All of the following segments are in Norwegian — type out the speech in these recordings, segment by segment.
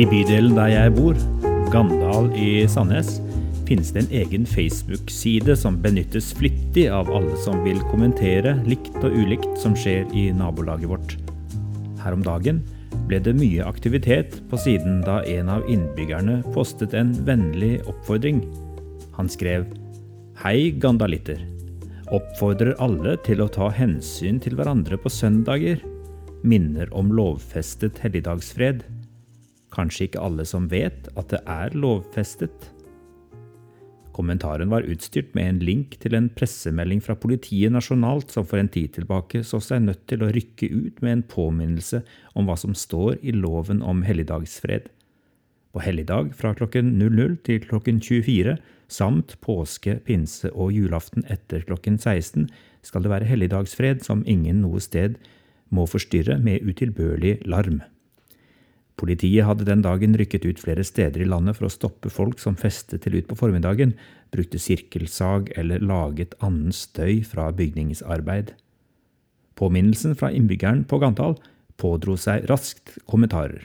I bydelen der jeg bor, Gandal i Sandnes, finnes det en egen Facebook-side som benyttes flittig av alle som vil kommentere likt og ulikt som skjer i nabolaget vårt. Her om dagen ble det mye aktivitet på siden da en av innbyggerne postet en vennlig oppfordring. Han skrev Hei, gandalitter. Oppfordrer alle til å ta hensyn til hverandre på søndager. Minner om lovfestet helligdagsfred. Kanskje ikke alle som vet at det er lovfestet. Kommentaren var utstyrt med en link til en pressemelding fra politiet nasjonalt som for en tid tilbake så seg nødt til å rykke ut med en påminnelse om hva som står i loven om helligdagsfred. På helligdag fra klokken 00 til klokken 24 samt påske, pinse og julaften etter klokken 16 skal det være helligdagsfred som ingen noe sted må forstyrre med utilbørlig larm. Politiet hadde den dagen rykket ut flere steder i landet for å stoppe folk som festet til ut på formiddagen, brukte sirkelsag eller laget annen støy fra bygningsarbeid. Påminnelsen fra innbyggeren på Gandal pådro seg raskt kommentarer.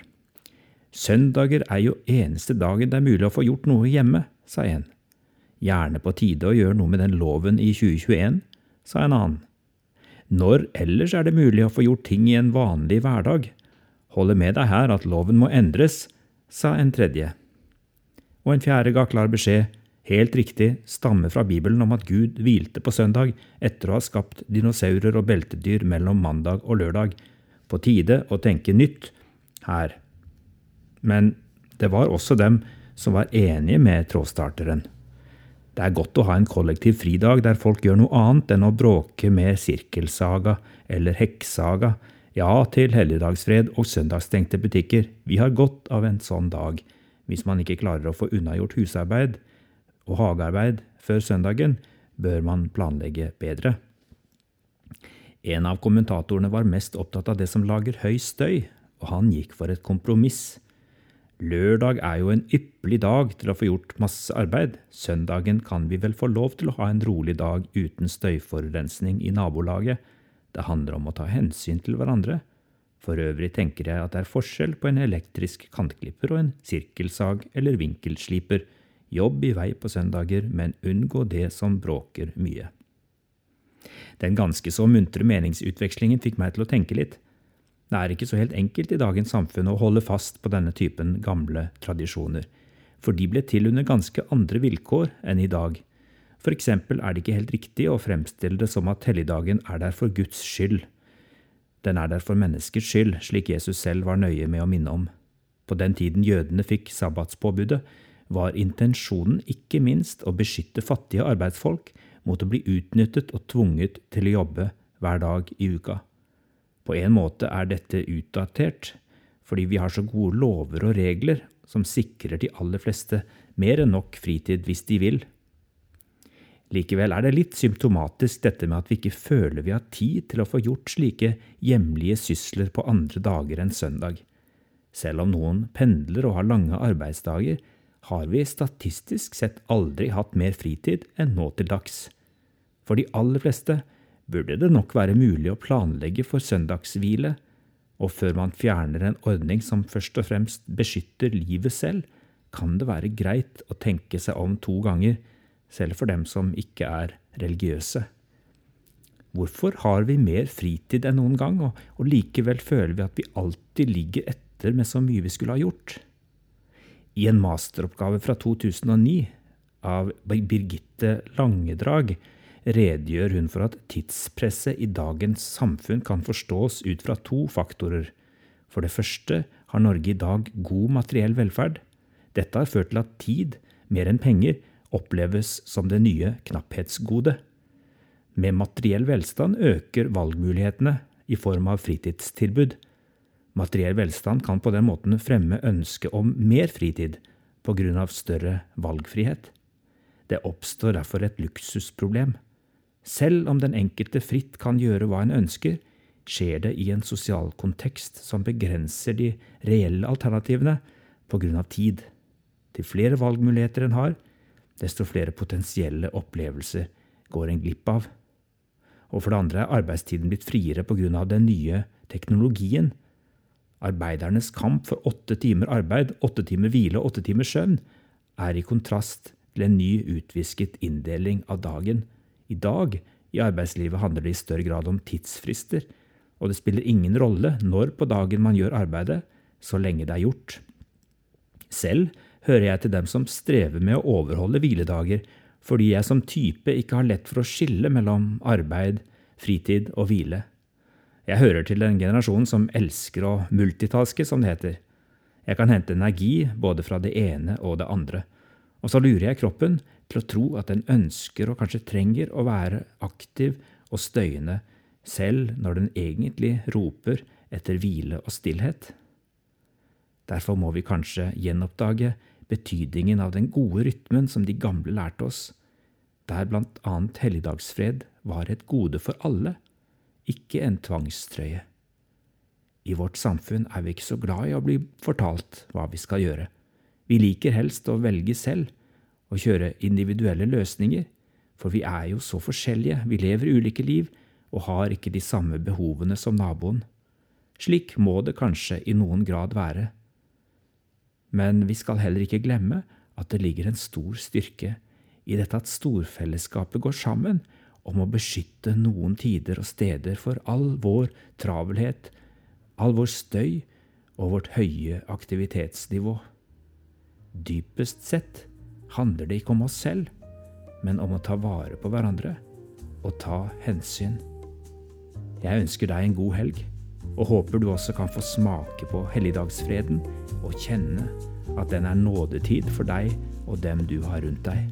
Søndager er jo eneste dagen det er mulig å få gjort noe hjemme, sa en. Gjerne på tide å gjøre noe med den loven i 2021, sa en annen. Når ellers er det mulig å få gjort ting i en vanlig hverdag? Holder med deg her at loven må endres, sa en tredje. Og en fjerde ga klar beskjed, helt riktig, stammer fra Bibelen om at Gud hvilte på søndag etter å ha skapt dinosaurer og beltedyr mellom mandag og lørdag. På tide å tenke nytt her. Men det var også dem som var enige med trådstarteren. Det er godt å ha en kollektiv fridag der folk gjør noe annet enn å bråke med sirkelsaga eller hekksaga, ja til helligdagsfred og søndagsstengte butikker. Vi har godt av en sånn dag. Hvis man ikke klarer å få unnagjort husarbeid og hagearbeid før søndagen, bør man planlegge bedre. En av kommentatorene var mest opptatt av det som lager høy støy, og han gikk for et kompromiss. Lørdag er jo en ypperlig dag til å få gjort masse arbeid. Søndagen kan vi vel få lov til å ha en rolig dag uten støyforurensning i nabolaget. Det handler om å ta hensyn til hverandre. For øvrig tenker jeg at det er forskjell på en elektrisk kantklipper og en sirkelsag eller vinkelsliper. Jobb i vei på søndager, men unngå det som bråker mye. Den ganske så muntre meningsutvekslingen fikk meg til å tenke litt. Det er ikke så helt enkelt i dagens samfunn å holde fast på denne typen gamle tradisjoner, for de ble til under ganske andre vilkår enn i dag. For eksempel er det ikke helt riktig å fremstille det som at helligdagen er der for Guds skyld. Den er der for menneskets skyld, slik Jesus selv var nøye med å minne om. På den tiden jødene fikk sabbatspåbudet, var intensjonen ikke minst å beskytte fattige arbeidsfolk mot å bli utnyttet og tvunget til å jobbe hver dag i uka. På en måte er dette utdatert, fordi vi har så gode lover og regler som sikrer de aller fleste mer enn nok fritid hvis de vil. Likevel er det litt symptomatisk dette med at vi ikke føler vi har tid til å få gjort slike hjemlige sysler på andre dager enn søndag. Selv om noen pendler og har lange arbeidsdager, har vi statistisk sett aldri hatt mer fritid enn nå til dags. For de aller fleste burde det nok være mulig å planlegge for søndagshvile, og før man fjerner en ordning som først og fremst beskytter livet selv, kan det være greit å tenke seg om to ganger selv for dem som ikke er religiøse. Hvorfor har vi mer fritid enn noen gang, og, og likevel føler vi at vi alltid ligger etter med så mye vi skulle ha gjort? I en masteroppgave fra 2009 av Birgitte Langedrag redegjør hun for at tidspresset i dagens samfunn kan forstås ut fra to faktorer. For det første har Norge i dag god materiell velferd. Dette har ført til at tid, mer enn penger, oppleves som det nye knapphetsgode. Med materiell velstand øker valgmulighetene i form av fritidstilbud. Materiell velstand kan på den måten fremme ønsket om mer fritid av større valgfrihet. Det oppstår derfor et luksusproblem. Selv om den enkelte fritt kan gjøre hva en ønsker, skjer det i en sosial kontekst som begrenser de reelle alternativene av tid. Til flere valgmuligheter en har, desto flere potensielle opplevelser går en glipp av. Og for det andre er arbeidstiden blitt friere av den nye teknologien. Arbeidernes kamp for åtte timer arbeid, åtte timer hvile og åtte timer søvn er i kontrast til en ny utvisket inndeling av dagen. I dag i arbeidslivet handler det i større grad om tidsfrister, og det spiller ingen rolle når på dagen man gjør arbeidet, så lenge det er gjort. Selv hører jeg til dem som strever med å overholde hviledager, fordi jeg som type ikke har lett for å skille mellom arbeid, fritid og hvile. Jeg hører til den generasjonen som elsker å multitaske, som det heter. Jeg kan hente energi både fra det ene og det andre. Og så lurer jeg kroppen til å tro at den ønsker og kanskje trenger å være aktiv og støyende selv når den egentlig roper etter hvile og stillhet. Derfor må vi kanskje gjenoppdage betydningen av den gode rytmen som de gamle lærte oss, der blant annet helligdagsfred var et gode for alle, ikke en tvangstrøye. I vårt samfunn er vi ikke så glad i å bli fortalt hva vi skal gjøre. Vi liker helst å velge selv og kjøre individuelle løsninger, for vi er jo så forskjellige, vi lever ulike liv, og har ikke de samme behovene som naboen. Slik må det kanskje i noen grad være. Men vi skal heller ikke glemme at det ligger en stor styrke i dette at storfellesskapet går sammen om å beskytte noen tider og steder for all vår travelhet, all vår støy og vårt høye aktivitetsnivå. Dypest sett handler det ikke om oss selv, men om å ta vare på hverandre og ta hensyn. Jeg ønsker deg en god helg, og håper du også kan få smake på helligdagsfreden og kjenne at den er nådetid for deg og dem du har rundt deg.